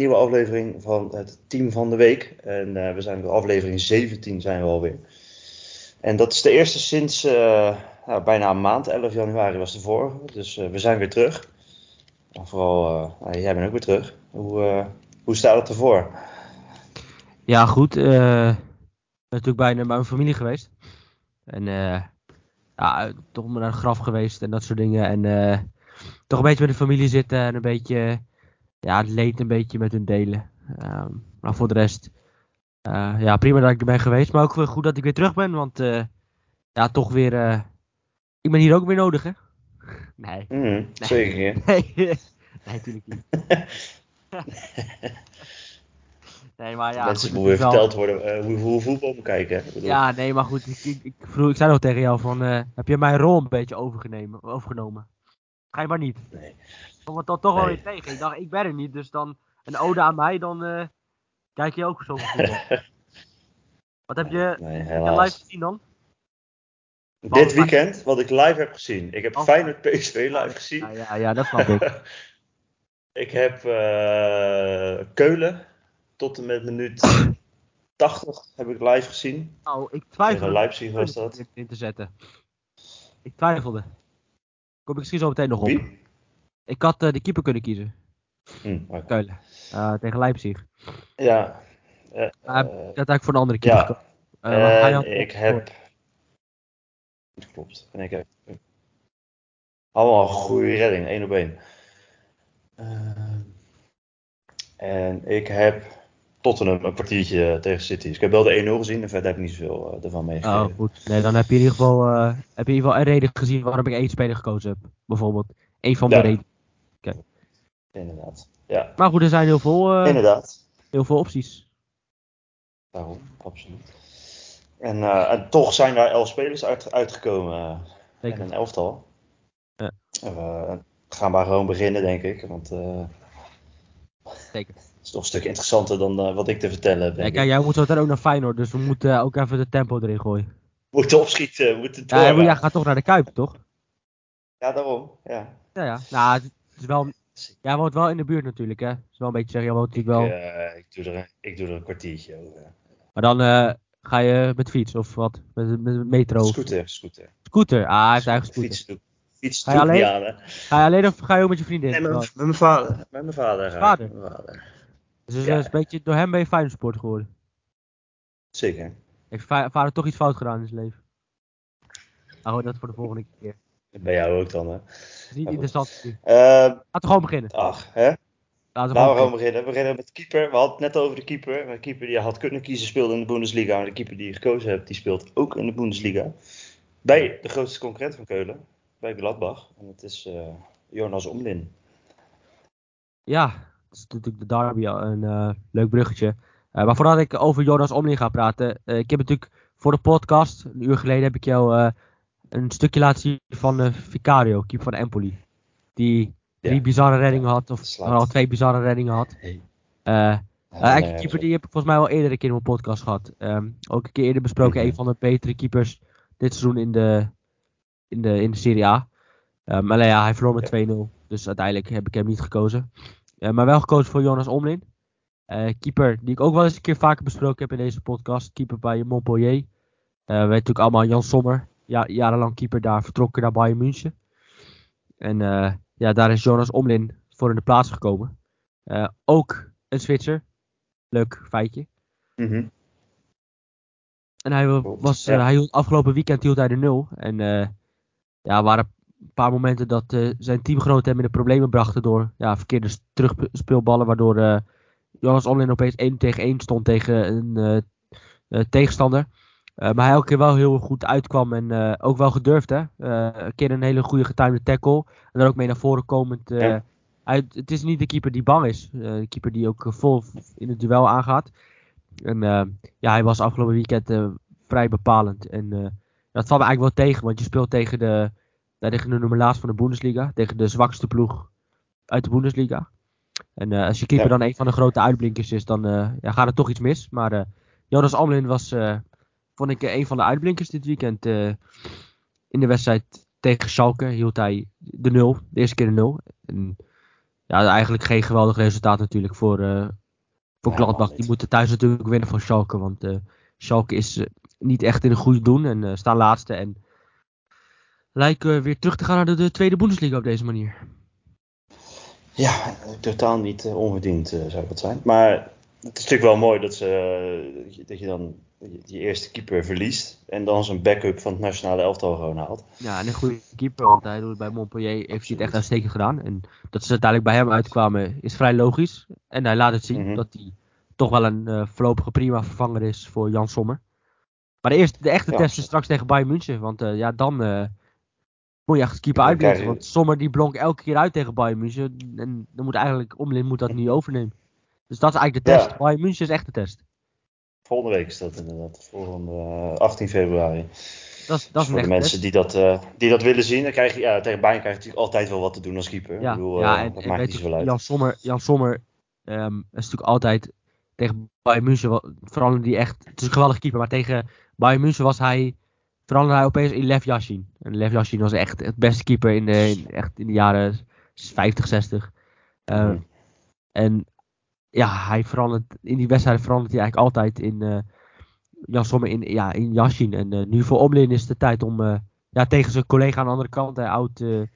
nieuwe aflevering van het Team van de Week. En uh, we zijn op aflevering 17 zijn we alweer. En dat is de eerste sinds nou, bijna een maand, 11 januari was de vorige. Dus uh, we zijn weer terug. En vooral, jij bent ook weer terug. Hoe, hoe staat het ervoor? Ja, goed. Ik ben natuurlijk bijna bij mijn familie geweest. En ja, toch naar een graf geweest en dat soort dingen. En toch een beetje met de familie zitten en een beetje ja, het leed een beetje met hun delen. Um, maar voor de rest, uh, ja, prima dat ik er ben geweest. Maar ook weer goed dat ik weer terug ben, want uh, ja, toch weer, uh, ik ben hier ook weer nodig, hè? Nee. Mm, nee. Zeker. Nee, nee, natuurlijk niet. nee, maar ja. Mensen moeten weer wel... verteld worden hoe, hoe voetbal moet kijken. Hè? Ja, nee, maar goed. Ik, ik, ik, vroeg, ik zei nog tegen jou van, heb je mijn rol een beetje overgenomen? overgenomen? Ga je maar niet. Nee kwam het dan toch wel weer tegen. Ik dacht, ik ben er niet, dus dan een ode aan mij, dan uh, kijk je ook zo voetbal. Wat heb je, nee, heb je live gezien dan? Dit weekend, wat ik live heb gezien. Ik heb oh. Feyenoord PSV live gezien. Ja, ja, ja dat snap ik. ik heb uh, Keulen tot en met minuut 80 heb ik live gezien. Oh, ik twijfelde. Tegen Leipzig was dat. In te zetten. Ik twijfelde. Kom ik misschien zo meteen nog op. Wie? Ik had uh, de keeper kunnen kiezen. Hm, okay. Uh, tegen Leipzig. Ja. Uh, dat had ik voor een andere keeper. Ja. Ik heb. Klopt. En ik heb. Allemaal een goede redding, één op één. en ik heb Tottenham een kwartiertje tegen City. Dus ik heb wel de 1-0 gezien en verder heb ik niet zoveel uh, ervan meegekregen. Oh, goed. Nee, dan heb je in ieder geval, uh, heb je in ieder geval een reden gezien waarom ik één speler gekozen heb. Bijvoorbeeld. Eén van de ja. redenen. Inderdaad. Ja. Maar goed, er zijn heel veel, uh, Inderdaad. heel veel opties. Daarom, absoluut. En, uh, en toch zijn daar elf spelers uit, uitgekomen. Uh, in een elftal. Ja. we gaan maar gewoon beginnen, denk ik. Want Zeker. het is toch een stuk interessanter dan wat ik te vertellen heb. Ja, kijk, jij moet zo ook naar Feyenoord, dus we moeten ook even de tempo erin gooien. Moeten opschieten, moeten. Ja, gaat toch naar de Kuip, toch? Ja, daarom. Ja, ja. ja. Nou, is wel Jij woont wel in de buurt natuurlijk, hè? Het is wel een beetje zeggen, jij woont natuurlijk wel... Ik, uh, ik, doe, er, ik doe er een kwartiertje over. Maar dan uh, ga je met fiets of wat? Met, met metro? Scooter, scooter. Scooter, ah, hij heeft eigen scooter. Fiets, fiets ga je alleen, aan, hè? Ga je alleen of ga je ook met je vriendin? Nee, met, met mijn vader. Met mijn vader. Vader? Met mijn vader. Dus ja. is een beetje, door hem ben je Feyenoord sport geworden? Zeker. Heeft vader toch iets fout gedaan in zijn leven? Nou, dat voor de volgende keer. Bij jou ook dan, hè? Niet interessant. Uh, Laten we gewoon beginnen. Ach, hè? Laten we, gewoon beginnen. We beginnen met de keeper. We hadden het net over de keeper. De keeper die je had kunnen kiezen speelde in de Bundesliga. Maar de keeper die je gekozen hebt, die speelt ook in de Bundesliga. Bij de grootste concurrent van Keulen. Bij Gladbach. En dat is uh, Jonas Omlin. Ja, dat is natuurlijk de derby. Een uh, leuk bruggetje. Maar voordat ik over Jonas Omlin ga praten. ik heb natuurlijk voor de podcast, een uur geleden, heb ik jou een stukje laten zien van uh, Vicario, keeper van Empoli. Die drie ja. bizarre reddingen had, of al twee bizarre reddingen had. Hey. Uh, uh, keeper die heb ik volgens mij al eerder een keer in mijn podcast gehad. Um, ook een keer eerder besproken, mm -hmm. een van de betere keepers dit seizoen in de, in de, in de Serie A. Um, maar ja, hij verloor met 2-0. Dus uiteindelijk heb ik hem niet gekozen. Uh, maar wel gekozen voor Jonas Omlin. keeper die ik ook wel eens een keer vaker besproken heb in deze podcast. Keeper bij Montpellier. Uh, we weten natuurlijk allemaal Jan Sommer ja, jarenlang keeper daar vertrokken naar Bayern München. En uh, ja, daar is Jonas Omlin voor in de plaats gekomen. Uh, ook een Zwitser. Leuk feitje. Mm -hmm. En hij was, uh, hij hield, afgelopen weekend hield hij de nul. En ja, waren een paar momenten dat zijn teamgenoten hem in de problemen brachten door ja, verkeerde terugspeelballen. Waardoor Jonas Omlin opeens 1 tegen 1 stond tegen een tegenstander. Uh, maar hij elke keer wel heel goed uitkwam en uh, ook wel gedurfd. Hè? Uh, een keer een hele goede getimede tackle. En dan ook mee naar voren komend. Ja. Hij, het is niet de keeper die bang is. de keeper die ook vol in het duel aangaat. En ja, hij was afgelopen weekend vrij bepalend. En dat valt me eigenlijk wel tegen. Want je speelt tegen de, tegen de nummer laatst van de Bundesliga. Tegen de zwakste ploeg uit de Bundesliga. En als je keeper ja. dan een van de grote uitblinkers is, dan ja, gaat er toch iets mis. Maar Jonas Almelin was vond ik een van de uitblinkers dit weekend. Uh, in de wedstrijd tegen Schalke hield hij de nul. De eerste keer de nul. En, ja, eigenlijk geen geweldig resultaat natuurlijk voor, uh, voor Gladbach. Die moeten thuis natuurlijk winnen van Schalke. Want uh, Schalke is niet echt in een goede doen en staan laatste. En lijken weer terug te gaan naar de, tweede Bundesliga op deze manier. Ja, totaal niet onverdiend zou dat zijn. Maar het is natuurlijk wel mooi dat, ze, dat je dan die eerste keeper verliest. En dan zijn backup van het nationale elftal gewoon haalt. Ja, en een goede keeper, want hij doet bij Montpellier heeft hij het echt uitstekend gedaan. En dat ze uiteindelijk bij hem uitkwamen is vrij logisch. En hij laat het zien mhm. dat hij toch wel een uh, voorlopige prima vervanger is voor Jan Sommer. Maar de, eerste, de echte test is straks tegen Bayern München. Want uh, ja, dan uh, moet je echt keeper uitblinken. Want Sommer die blonk elke keer uit tegen Bayern München. En dan moet eigenlijk Omlin moet dat nu overnemen. Dus dat is eigenlijk de test. Bayern München is echt de test. Volgende week is dat inderdaad, volgende uh, 18 februari. Dat dat is voor de mensen die dat, uh, die dat willen zien, dan krijg je, ja, tegen Bayern krijg je natuurlijk altijd wel wat te doen als keeper. Ja, Ik bedoel, ja uh, en, dat maakt niet zoveel uit. Jan Sommer, Jan Sommer um, is natuurlijk altijd tegen Bayern München, vooral die echt, het is een geweldige keeper, maar tegen Bayern München was hij, veranderde hij opeens in Lev Yashin. En Lev Yashin was echt het beste keeper in de, in, echt in de jaren 50, 60. Uh, mm. En ja, hij verandert, in die wedstrijden verandert hij eigenlijk altijd in uh, Jan Sommer in, ja, in Yashin. En uh, nu voor Omlin is het de tijd om uh, ja, tegen zijn collega aan de andere kant, hij oud, eigenlijk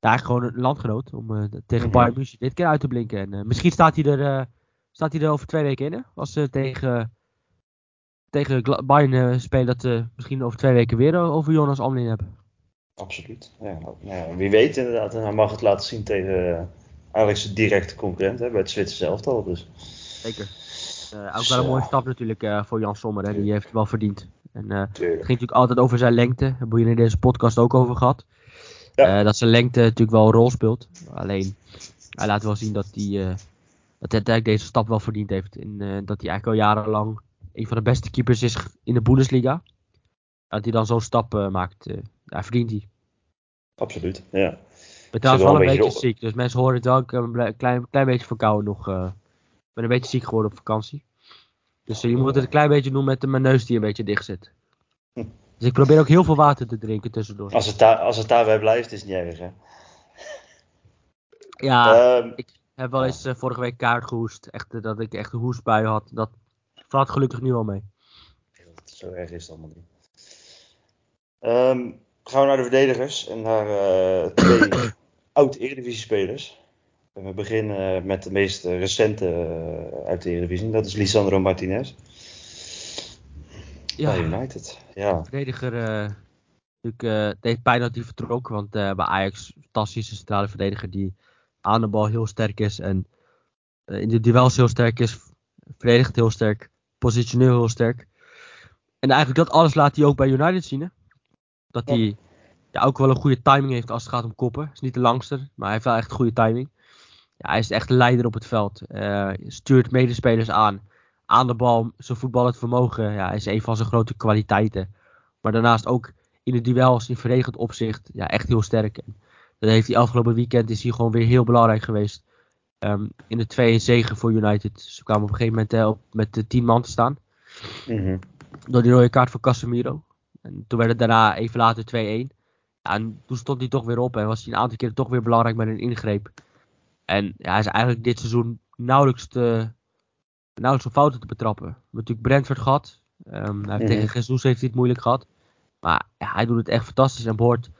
gewoon een landgenoot, om tegen. Bayern München dit keer uit te blinken. En misschien staat hij er, staat hij er over twee weken in, als ze tegen, tegen Bayern spelen, dat ze misschien over twee weken weer over Jonas Omlin hebben. Absoluut. Ja, nou ja, wie weet inderdaad. En hij mag het laten zien tegen eigenlijk zijn directe concurrent hè, bij het Zwitserse elftal. Dus. Zeker. Uh, ook wel een mooie stap natuurlijk uh, voor Jan Sommer. Hè. Die heeft het wel verdiend. En, uh, het ging natuurlijk altijd over zijn lengte. Daar hebben we in deze podcast ook over gehad. Ja. dat zijn lengte natuurlijk wel een rol speelt. Alleen, hij laat wel zien dat hij, dat hij uiteindelijk deze stap wel verdiend heeft. En dat hij eigenlijk al jarenlang een van de beste keepers is in de Bundesliga. Dat hij dan zo'n stap maakt, daar verdient hij. Absoluut, ja ben trouwens wel een, beetje, ziek, dus mensen horen het wel. Ik een klein, klein beetje verkouden nog. Uh, ik ben een beetje ziek geworden op vakantie. Dus uh, je moet het een klein beetje doen met mijn neus die een beetje dicht zit. Hm. Dus ik probeer ook heel veel water te drinken tussendoor. Als het, daar, als het daarbij blijft, is het niet erg, hè? Ja, um, ik heb wel eens uh, vorige week kaart gehoest. Echt, dat ik echt een hoestbui had. Dat valt gelukkig nu al mee. Zo erg is het allemaal niet. Um, gaan we naar de verdedigers en naar twee oud-Eredivisie-spelers. We beginnen met de meest recente eh, uit de Eredivisie. Dat is Lisandro Martinez. Ja, bij United. Ja. Verdediger, uh, natuurlijk, uh, het deed pijn dat hij vertrok. Want uh, bij Ajax, fantastische centrale verdediger die aan de bal heel sterk is. En in de duels heel sterk is. Verdedigt heel sterk. Positioneel heel sterk. En eigenlijk dat alles laat hij ook bij United zien. Hè? Dat hij ja, ook wel een goede timing heeft als het gaat om koppen. Is niet de langste, maar hij heeft wel echt goede timing. Ja, hij is echt leider op het veld. Uh, stuurt medespelers aan. Aan de bal, zijn voetballend vermogen ja, is een van zijn grote kwaliteiten. Maar daarnaast ook in de duels, in verdedigend opzicht, ja, echt heel sterk. En dat heeft hij afgelopen weekend is hij gewoon weer heel belangrijk geweest. Um, in de 2 zegen voor United. Ze kwamen op een gegeven moment uh, op, met de 10 man te staan. Mm Door die rode kaart voor Casemiro. En toen werd het daarna even later 2-1 en toen stond hij toch weer op en was hij een aantal keer toch weer belangrijk met een ingreep. En ja, hij is eigenlijk dit seizoen nauwelijks, te, nauwelijks op fouten te betrappen. We hebben natuurlijk Brentford gehad. Um, hij heeft Tegen Jesus heeft hij het moeilijk gehad. Maar ja, hij doet het echt fantastisch en behoort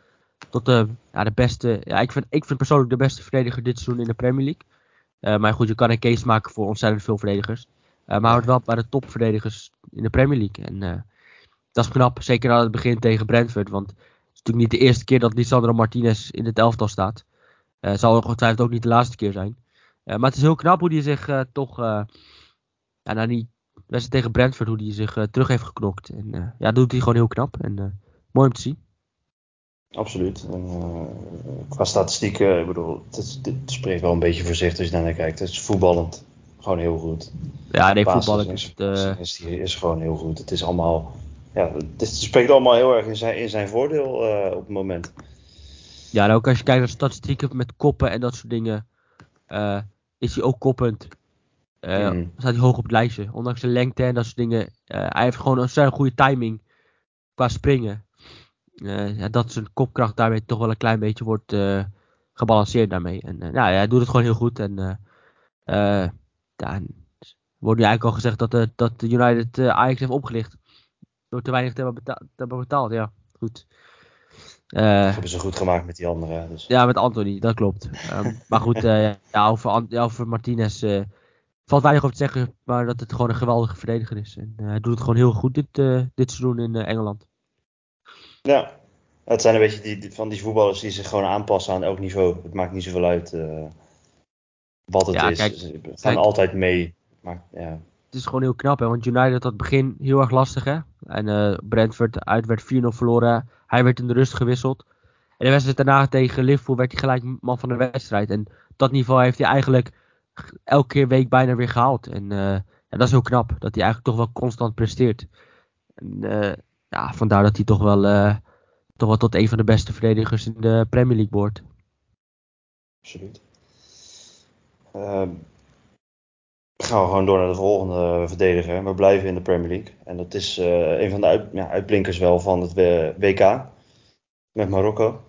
tot de, ja, de beste. Ja, ik, vind, ik vind persoonlijk de beste verdediger dit seizoen in de Premier League. Uh, maar goed, je kan een case maken voor ontzettend veel verdedigers. Uh, maar hij hoort wel bij de topverdedigers in de Premier League. En uh, dat is knap, zeker aan het begin tegen Brentford. Want natuurlijk niet de eerste keer dat Lisandro Martinez in het elftal staat. Uh, zal ongetwijfeld ook niet de laatste keer zijn. Uh, maar het is heel knap hoe hij zich uh, toch, ja, na die wedstrijd tegen Brentford, hoe hij zich terug heeft geknokt. En ja, doet hij gewoon heel knap. En mooi om te zien. Absoluut. En, qua statistieken, ik bedoel, het, spreekt wel een beetje voor zich als je naar kijkt. Het is voetballend gewoon heel goed. Ja, nee, voetballend is, is, is, is, gewoon heel goed. Het is allemaal ja, het spreekt allemaal heel erg in zijn, in zijn voordeel uh, op het moment. Ja, en ook als je kijkt naar statistieken met koppen en dat soort dingen, uh, is hij ook koppend. Uh, mm. Staat hij hoog op het lijstje. Ondanks zijn lengte en dat soort dingen. hij heeft gewoon een zeer goede timing qua springen. ja, dat zijn kopkracht daarmee toch wel een klein beetje wordt gebalanceerd daarmee. En ja, hij doet het gewoon heel goed. En ja, wordt nu eigenlijk al gezegd dat, dat de United Ajax heeft opgelicht. Door te weinig te hebben, betaald. Te hebben betaald. Ja, goed. dat hebben ze goed gemaakt met die anderen. Dus. Ja, met Anthony, dat klopt. um, maar goed, ja, over, ja, over Martinez valt weinig over te zeggen, maar dat het gewoon een geweldige verdediger is. En hij doet het gewoon heel goed dit, dit seizoen in Engeland. Ja, het zijn een beetje die, van die voetballers die zich gewoon aanpassen aan elk niveau. Het maakt niet zoveel uit uh, wat het is. Kijk, Ze gaan altijd mee. Maar, ja. Het is gewoon heel knap, hè? want United had het begin heel erg lastig. Hè? En uh, Brentford uit werd 4-0 verloren. Hij werd in de rust gewisseld. En de wedstrijd daarna tegen Liverpool werd hij gelijk man van de wedstrijd. En dat niveau heeft hij eigenlijk elke keer week bijna weer gehaald. En, en dat is heel knap, dat hij eigenlijk toch wel constant presteert. En, ja, vandaar dat hij toch wel toch wel tot een van de beste verdedigers in de Premier League wordt. Absoluut. Uh, gaan we gewoon door naar de volgende verdediger. We blijven in de Premier League. En dat is uh, een van de uit, ja, uitblinkers wel van het WK. Met Marokko.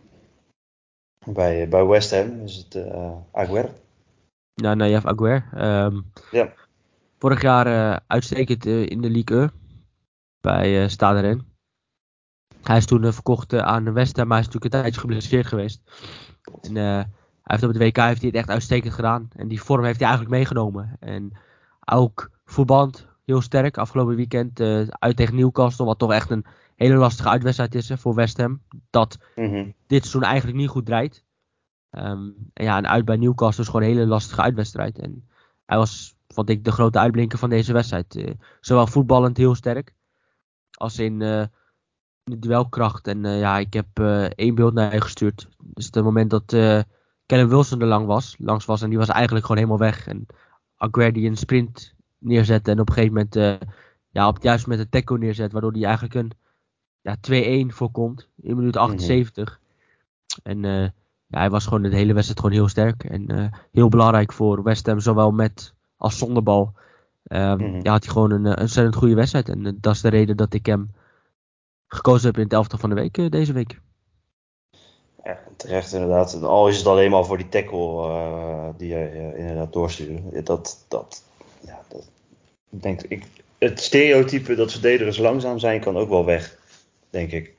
Bij, bij West Ham is het uh, Aguer. Ja, hebt Aguer. Um, ja. Vorig jaar uh, uitstekend in de Ligue 1 bij uh. Hij is toen verkocht aan West Ham, maar hij is natuurlijk een tijdje geblesseerd geweest. En, heeft op het WK heeft hij het echt uitstekend gedaan. En die vorm heeft hij eigenlijk meegenomen. En ook voetband, heel sterk. Afgelopen weekend uit tegen Newcastle, wat toch echt een hele lastige uitwedstrijd is voor West Ham. Dat mm dit seizoen eigenlijk niet goed draait. Um, en ja, en uit bij Newcastle is gewoon een hele lastige uitwedstrijd. En hij was, vond ik, de grote uitblinker van deze wedstrijd. zowel voetballend heel sterk, als in de duelkracht. En ja, ik heb één beeld naar je gestuurd. Dus het moment dat Callum Wilson er lang was, langs was en die was eigenlijk gewoon helemaal weg. En Aguerd die een sprint neerzette en op een gegeven moment ja, op, juist met de tackle neerzet, waardoor hij eigenlijk een ja, 2-1 voorkomt in minuut 78. Mhm. En ja, hij was gewoon de hele wedstrijd gewoon heel sterk en heel belangrijk voor West Ham, zowel met als zonder bal. Um, Ja, had hij gewoon een, een ontzettend goede wedstrijd en dat is de reden dat ik hem gekozen heb in het elftal van de week eh, deze week. Ja, terecht inderdaad. Al is het alleen maar voor die tackle uh, die je uh, inderdaad doorstuurde. Dat, dat, ja, dat denk ik. Het stereotype dat verdedigers langzaam zijn kan ook wel weg, denk ik.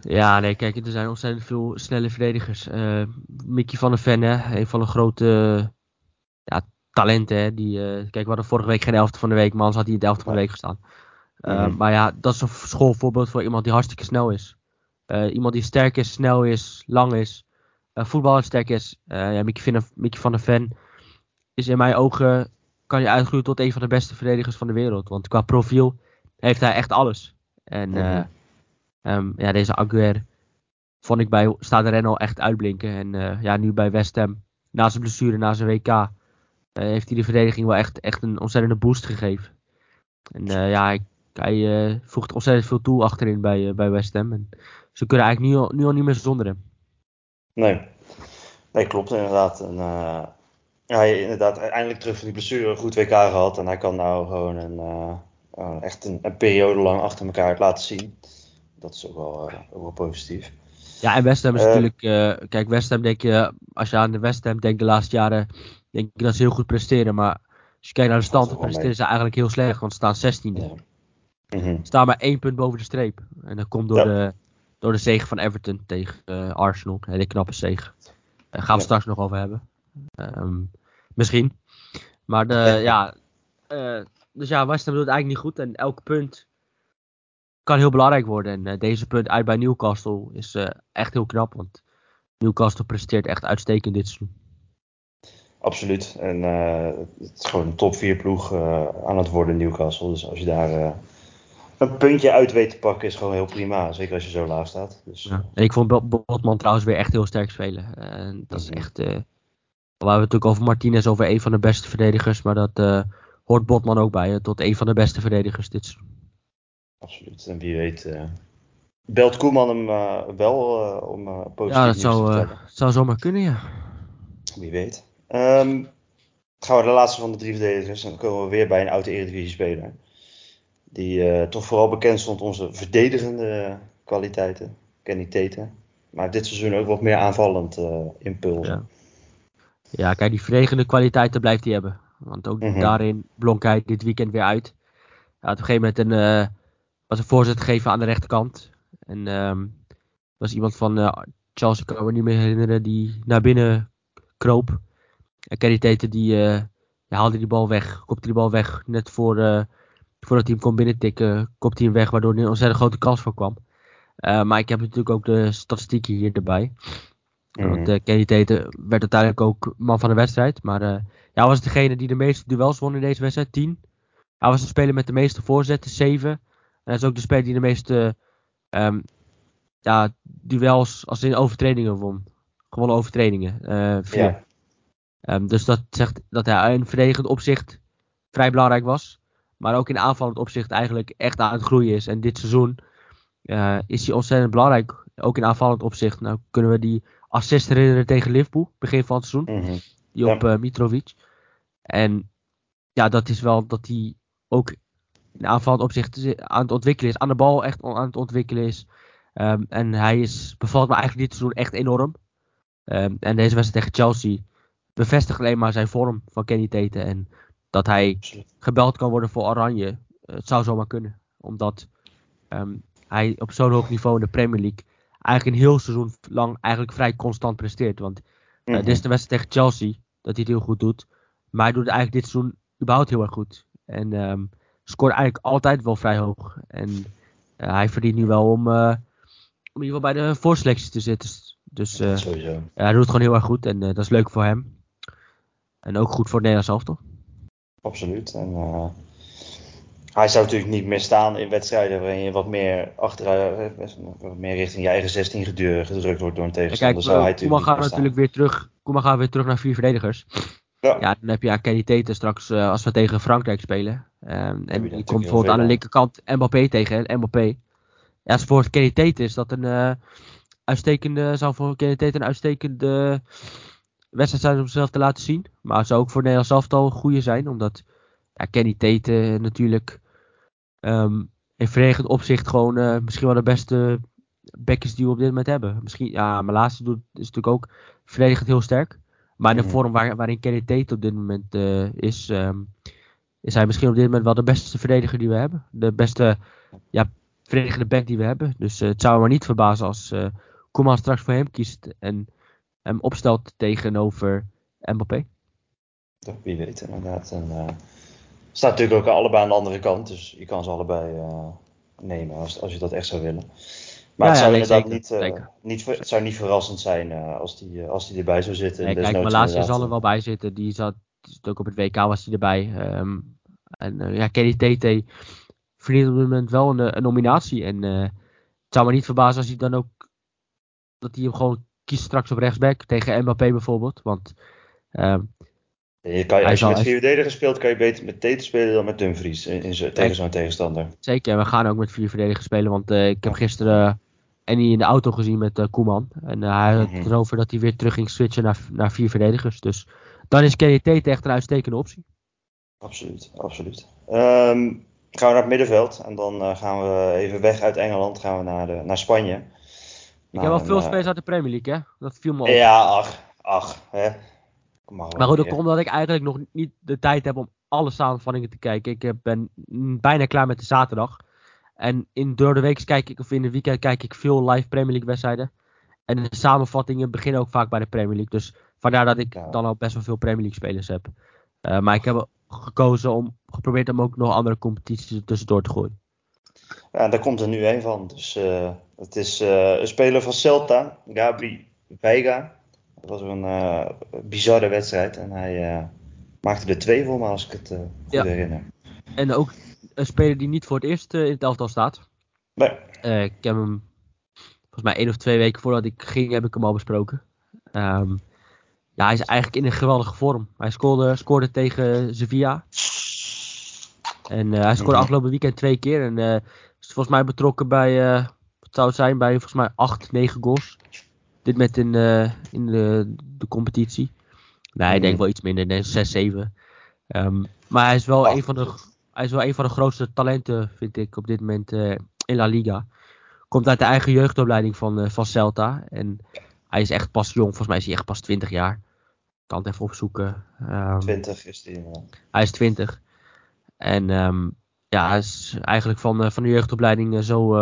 Ja, nee, kijk, er zijn ontzettend veel snelle verdedigers. Uh, Mickey van der Ven, hè, een van de grote ja, talenten. Hè, die, kijk, we hadden vorige week geen elftal van de week, maar anders had hij in de elftal van de week gestaan. Mm Maar ja, dat is een schoolvoorbeeld voor iemand die hartstikke snel is. Uh, iemand die sterk is, snel is, lang is. Uh, voetballer sterk is. ja, Mickey, Mickey van der Ven is in mijn ogen, kan je uitgroeien tot een van de beste verdedigers van de wereld. Want qua profiel heeft hij echt alles. En um, ja, deze Aguer vond ik bij Stade echt uitblinken. En ja, nu bij West Ham, na zijn blessure, na zijn WK, heeft hij de verdediging wel echt, echt een ontzettende boost gegeven. En ja, hij voegt ontzettend veel toe achterin bij, bij West Ham. En ze kunnen eigenlijk nu al, nu al niet meer zonder hem. Nee, nee klopt inderdaad. En, uh, hij inderdaad eindelijk terug van die blessure, goed WK gehad. En hij kan nou gewoon een, echt een, een, periode lang achter elkaar laten zien. Dat is ook wel, ook wel positief. Ja, en West Ham is natuurlijk... kijk, West Ham denk je... Als je aan de West Ham denkt de laatste jaren... Denk ik dat ze heel goed presteren. Maar als je kijkt naar de stand, dan presteren ze eigenlijk heel slecht. Want ze staan 16e. Ja. Mm Staan maar één punt boven de streep. En dat komt door, de, door de zege van Everton tegen uh, Arsenal. Een hele knappe zege. Daar gaan we straks nog over hebben. Um, misschien. Maar de, ja. Uh, dus ja, West Ham doet het eigenlijk niet goed. En elk punt kan heel belangrijk worden. En uh, deze punt uit bij Newcastle is echt heel knap. Want Newcastle presteert echt uitstekend dit seizoen. Absoluut. En het is gewoon een top 4 ploeg aan het worden Newcastle. Dus als je daar een puntje uit weet te pakken is gewoon heel prima. Zeker als je zo laag staat. Dus, ja. Ik vond Botman trouwens weer echt heel sterk spelen. Uh, dat is mhm. echt. Uh, we hebben het natuurlijk over Martinez, over een van de beste verdedigers. Maar dat uh, hoort Botman ook bij. tot een van de beste verdedigers dit seizoen. Absoluut. En wie weet. belt Koeman hem wel om positief Ja, dat zou, zou zomaar kunnen, ja. Wie weet. Um, gaan we de laatste van de drie verdedigers. Dan komen we weer bij een oude Eredivisie speler. Die uh, toch vooral bekend stond onze verdedigende kwaliteiten. Kenny Tete. maar dit seizoen ook wat meer aanvallend impuls. Ja. ja, kijk, die verdedigende kwaliteiten blijft hij hebben. Want ook mhm. daarin blonk hij dit weekend weer uit. Hij had op een gegeven moment een, was een voorzet gegeven aan de rechterkant. En um, was iemand van uh, Charles, ik kan me niet meer herinneren, die naar binnen kroop. En Kerry Teten die, uh, haalde die bal weg, kopte die bal weg. Net voor, uh, voordat hij hem kon binnentikken, kopte hij hem weg, waardoor er een ontzettend grote kans voor kwam. maar ik heb natuurlijk ook de statistieken hier erbij. Mm. Want uh, Kenny werd uiteindelijk ook man van de wedstrijd. Maar uh, ja, was degene die de meeste duels won in deze wedstrijd, 10. Hij was de speler met de meeste voorzetten, 7. En hij is ook de speler die de meeste um, ja, duels als in overtredingen won. Gewonnen overtredingen. Uh. Ehm, dus dat zegt dat hij in verdedigend opzicht vrij belangrijk was. Maar ook in aanvallend opzicht eigenlijk echt aan het groeien is. En dit seizoen uh, is hij ontzettend belangrijk. Ook in aanvallend opzicht. Nou kunnen we die assist herinneren tegen Liverpool. Begin van het seizoen. Mhm. Die op uh, Mitrovic. En ja, dat is wel dat hij ook in aanvallend opzicht aan het ontwikkelen is. Aan de bal echt aan het ontwikkelen is. Um, en hij is, bevalt me eigenlijk dit seizoen echt enorm. Um, en deze wedstrijd tegen Chelsea bevestigt alleen maar zijn vorm van Kenny Teten. En dat hij gebeld kan worden voor Oranje. Het zou zomaar kunnen. Omdat um, hij op zo'n hoog niveau in de Premier League eigenlijk een heel seizoen lang eigenlijk vrij constant presteert. Want uh, dit is de wedstrijd tegen Chelsea dat hij het heel goed doet. Maar hij doet het eigenlijk dit seizoen überhaupt heel erg goed. En um, scoort eigenlijk altijd wel vrij hoog. En uh, hij verdient nu wel om, uh, om in ieder geval bij de voorselectie te zitten. Dus ja, hij doet het gewoon heel erg goed en dat is leuk voor hem. En ook goed voor het Nederlands elftal. Absoluut. En, hij zou natuurlijk niet meer staan in wedstrijden waarin je wat meer achteruit, wat meer richting je eigen 16 gedrukt wordt door een tegenstander. Kijk, zou hij Koeman gaat natuurlijk weer terug. Koeman gaat weer terug naar vier verdedigers. Ja. ja, dan heb je Kenny Teten straks uh, als we tegen Frankrijk spelen. Um, en die komt bijvoorbeeld aan de linkerkant Mbappé tegen. Mbappé. Ja, voor Kenny Teten is dat een uh, uitstekende, zou voor Kenny Teten een uitstekende wedstrijd zijn om zichzelf te laten zien. Maar het zou ook voor Nederland zelf al een goede zijn. Omdat ja, Kenny Teten natuurlijk um, in verdedigend opzicht gewoon uh, misschien wel de beste backers die we op dit moment hebben. Misschien, ja, laatste doet, is natuurlijk ook verdedigend heel sterk. Maar in de vorm waar, waarin Kenny Tate op dit moment uh, is, um, is hij misschien op dit moment wel de beste verdediger die we hebben. De beste ja, verdedigende back die we hebben. Dus uh, het zou me maar niet verbazen als uh, Koeman straks voor hem kiest en hem opstelt tegenover Mbappé. Wie weet inderdaad. En, uh, staat natuurlijk ook allebei aan de andere kant. Dus je kan ze allebei nemen als, als je dat echt zou willen. Maar het zou inderdaad niet, uh, niet, het zou niet verrassend zijn als, die, als die erbij zou zitten. Nee, kijk, Malasia zal er wel bij zitten. Die zat ook op het WK was hij erbij. Um, en ja, Kenny TT verdient op dit moment wel een, een nominatie. En het zou me niet verbazen als hij dan ook dat hij hem gewoon kiest straks op rechtsback tegen Mbappé bijvoorbeeld. Want um, je kan, als je met vier verdedigers speelt, kan je beter met Tete spelen dan met Dumfries in, in tegen zo'n tegenstander. Zeker, we gaan ook met vier verdedigers spelen. Want uh, ik heb gisteren Annie in de auto gezien met uh, Koeman. En hij had het erover dat hij weer terug ging switchen naar, naar vier verdedigers. Dus dan is KDT echt een uitstekende optie. Absoluut, absoluut. Um, gaan we naar het middenveld. En dan gaan we even weg uit Engeland. Gaan we naar, de, naar Spanje. Ik heb wel veel spelers uit de Premier League, hè? Dat viel me op. Ja, ach, ach. Hè. Maar goed, dat komt omdat ik eigenlijk nog niet de tijd heb om alle samenvattingen te kijken. Ik ben bijna klaar met de zaterdag. En in door de week kijk ik, of in de weekend kijk ik veel live Premier League wedstrijden. En de samenvattingen beginnen ook vaak bij de Premier League. Dus vandaar dat ik dan al best wel veel Premier League spelers heb. Uh, maar ik heb gekozen om, geprobeerd om ook nog andere competities tussendoor te gooien. Ja, daar komt er nu een van. Dus uh, het is uh, een speler van Celta, Gabri Veiga. Dat was een bizarre wedstrijd. En hij maakte er twee voor me als ik het goed ja. herinner. En ook een speler die niet voor het eerst eh, in het elftal staat. Nee. Ik heb hem volgens mij één of twee weken voordat ik ging, heb ik hem al besproken. Um, ja, hij is eigenlijk in een geweldige vorm. Hij scoorde, scoorde tegen Sevilla. En uh, hij scoorde mhm. afgelopen weekend twee keer. En uh, is volgens mij betrokken bij, uh, wat zou het zijn, bij volgens mij 8, 9 goals. Dit met in, in de, de competitie. Nee, ik denk mhm. wel iets minder, denk 6, 7. Um, maar hij is wel een van de hij is wel een van de grootste talenten, vind ik, op dit moment in La Liga. komt uit de eigen jeugdopleiding van, van Celta. En hij is echt pas jong, volgens mij is hij echt pas 20 jaar. Ik kan het even opzoeken. Um, 20 is hij. Hij is 20. En um, ja, hij is eigenlijk van, van de jeugdopleiding zo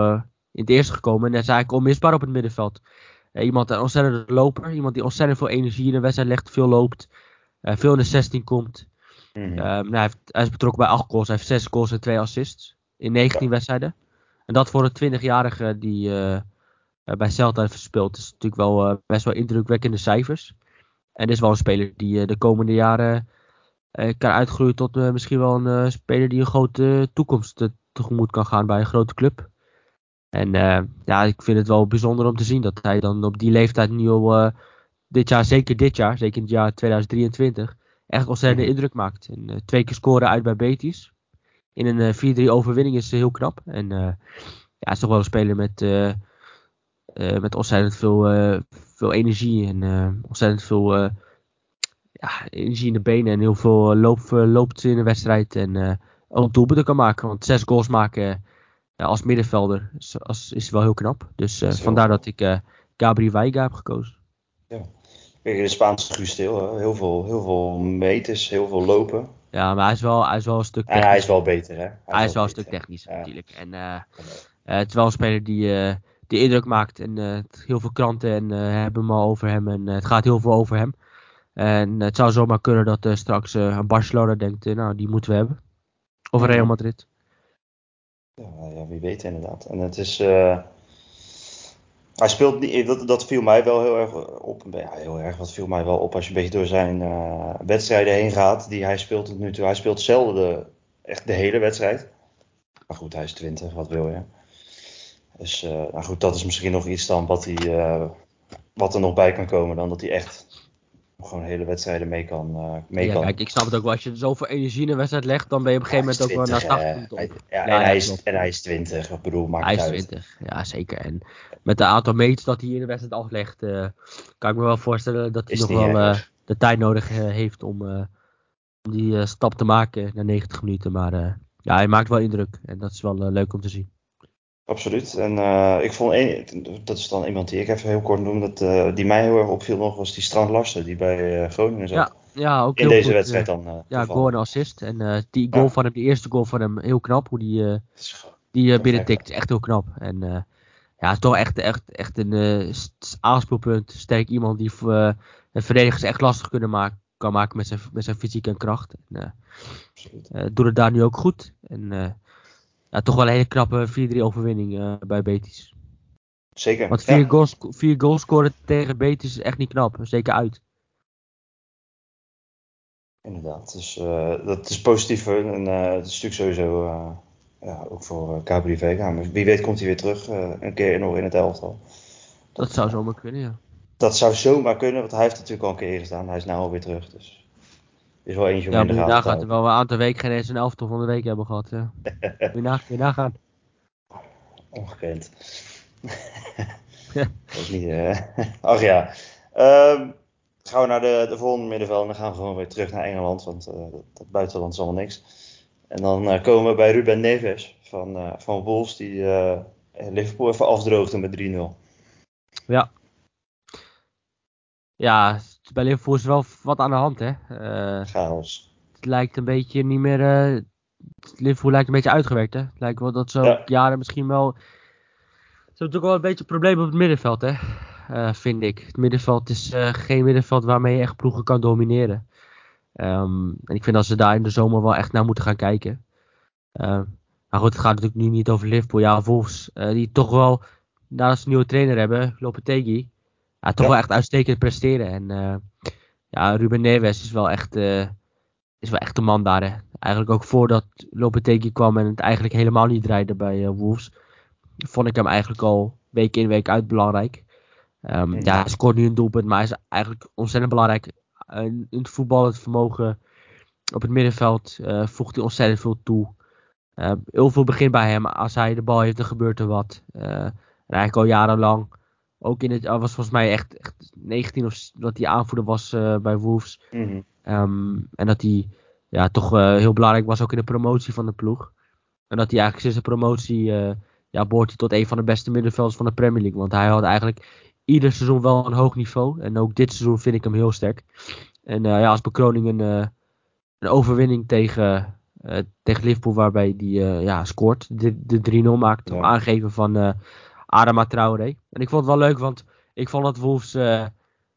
in het eerste gekomen. En hij is eigenlijk onmisbaar op het middenveld. iemand, een ontzettende loper. Iemand die ontzettend veel energie in de wedstrijd legt, veel loopt. veel in de 16 komt. Mm -hmm. nou, hij, heeft, hij, is betrokken bij 8 goals. Hij heeft 6 goals en 2 assists. In 19 wedstrijden. En dat voor een 20-jarige die uh, bij Celta heeft gespeeld. is natuurlijk wel uh, best wel indrukwekkende cijfers. En dit is wel een speler die uh, de komende jaren kan uitgroeien tot misschien wel een speler die een grote toekomst tegemoet kan gaan bij een grote club. En ja, ik vind het wel bijzonder om te zien dat hij dan op die leeftijd nu al dit jaar, zeker dit jaar, zeker in het jaar 2023, echt ontzettende indruk maakt. En, twee keer scoren uit bij Betis. In een 4-3 overwinning is heel knap. En ja, is toch wel een speler met, uh, uh, met ontzettend veel, uh, veel energie en ontzettend veel ja, energie in de benen en heel veel loop, loopt in de wedstrijd en ook doelpunten kan maken. Want zes goals maken als middenvelder is, als, is wel heel knap. Dus vandaar dat ik Gabriel Weiga heb gekozen. Ja. De Spaanse Gusteel, heel veel, heel veel meters, heel veel lopen. Ja, maar hij is wel, hij is wel een stuk technisch. En hij is wel beter, hè? Hij, hij is wel, een stuk technisch, ja. natuurlijk. En uh, uh, het is wel een speler die, uh, die indruk maakt. En heel veel kranten en, hebben hem al over hem. En het gaat heel veel over hem. En het zou zomaar kunnen dat straks een Barcelona denkt, nou, die moeten we hebben. Of Real Madrid. Ja, ja, wie weet inderdaad. En het is... Hij speelt niet, dat, dat viel mij wel heel erg op. Ja, heel erg, wat viel mij wel op als je een beetje door zijn uh, wedstrijden heen gaat. Die hij speelt tot nu toe. Hij speelt zelden de, echt de hele wedstrijd. Maar goed, hij is 20, wat wil je. Dus uh, nou goed, dat is misschien nog iets dan wat, hij, uh, wat er nog bij kan komen. Dan dat hij echt gewoon hele wedstrijden mee kan. Uh, mee ja, kan. kijk, ik snap het ook wel. Als je zoveel energie in een wedstrijd legt, dan ben je op een gegeven moment ook wel naar 80 minuten op. Ja, ja, en, hij is, en hij is 20. Ik bedoel, maakt hij is uit. 20, ja zeker. En met de aantal meters dat hij in de wedstrijd aflegt, uh, kan ik me wel voorstellen dat hij is nog wel uh, de tijd nodig heeft om, om die stap te maken naar 90 minuten. Maar ja, hij maakt wel indruk en dat is wel leuk om te zien. Absoluut. En uh, ik vond een, dat is dan iemand die ik even heel kort noem, dat, uh, die mij heel erg opviel nog, was die Strand Larsen, die bij uh, Groningen zat. Ja, ja ook In deze goed, wedstrijd dan. ja, goal en assist. En die goal ja. van hem, die eerste goal van hem, heel knap. Hoe die, die binnentikt, echt heel knap. En ja, is toch echt, echt, echt een aanspeelpunt. Sterk iemand die de verdedigers echt lastig kunnen maken, kan maken met zijn, met zijn fysiek en kracht. En, doet het daar nu ook goed. En ja, toch wel een hele knappe 4-3 overwinning uh, bij Betis. Zeker. Want vier, ja. goals, vier goals scoren tegen Betis is echt niet knap. Zeker uit. Inderdaad. Dus uh, dat is positief. En uh, het is natuurlijk sowieso ja, ook voor Cabri Vega. Maar wie weet komt hij weer terug een keer nog in het elftal. Dat, dat zou zomaar kunnen, ja. Dat zou zomaar kunnen, want hij heeft natuurlijk al een keer eerder gedaan. Hij is nu alweer terug. Dus is wel eentje om ja, in de gaten te houden. wel een aantal weken geen eens een elftal van de week hebben gehad. Ja. moet, je nagaan. Ongekend. dat niet, uh... Ach ja. Um, gaan we naar de, de volgende middenveld en dan gaan we gewoon weer terug naar Engeland. Want uh, dat buitenland is allemaal niks. En dan uh, komen we bij Ruben Neves van, van Wolves. Die Liverpool even afdroogde met 3-0. Ja. Ja, bij Liverpool is wel wat aan de hand, hè? Uh, Chaos. Het lijkt een beetje niet meer. Uh, Liverpool lijkt een beetje uitgewerkt, hè? Het lijkt wel dat zo ja. jaren misschien wel. Ze hebben natuurlijk wel een beetje problemen op het middenveld, hè? Uh, vind ik. Het middenveld is geen middenveld waarmee je echt ploegen kan domineren. Um, en ik vind dat ze daar in de zomer wel echt naar moeten gaan kijken. maar goed, het gaat natuurlijk nu niet over Liverpool. Ja, Wolves, die toch wel, ze een nieuwe trainer hebben, Lopetegui ja, toch ja. wel echt uitstekend presteren. En uh, ja, Ruben Neves is wel echt, uh, is wel echt de man daar. Hè. Eigenlijk ook voordat Lopetegui kwam en het eigenlijk helemaal niet draaide bij uh, Wolves. Vond ik hem eigenlijk al week in week uit belangrijk. Um, ja, hij scoort nu een doelpunt, maar hij is eigenlijk ontzettend belangrijk. in het voetbal, het vermogen op het middenveld voegt hij ontzettend veel toe. heel veel begint bij hem. Als hij de bal heeft, dan gebeurt er wat. en eigenlijk al jarenlang ook in het, was volgens mij echt, echt 19 of dat hij aanvoerder was uh, bij Wolves. Mm -hmm. um, en dat hij ja, toch uh, heel belangrijk was ook in de promotie van de ploeg. En dat hij eigenlijk sinds de promotie uh, ja, behoort hij tot een van de beste middenvelders van de Premier League. Want hij had eigenlijk ieder seizoen wel een hoog niveau. En ook dit seizoen vind ik hem heel sterk. En ja, als bekroning een, een overwinning tegen, tegen Liverpool waarbij hij ja, scoort. De, de 3-0 maakt. Ja. Op aangeven van Adama Traoré. En ik vond het wel leuk, want ik vond dat Wolves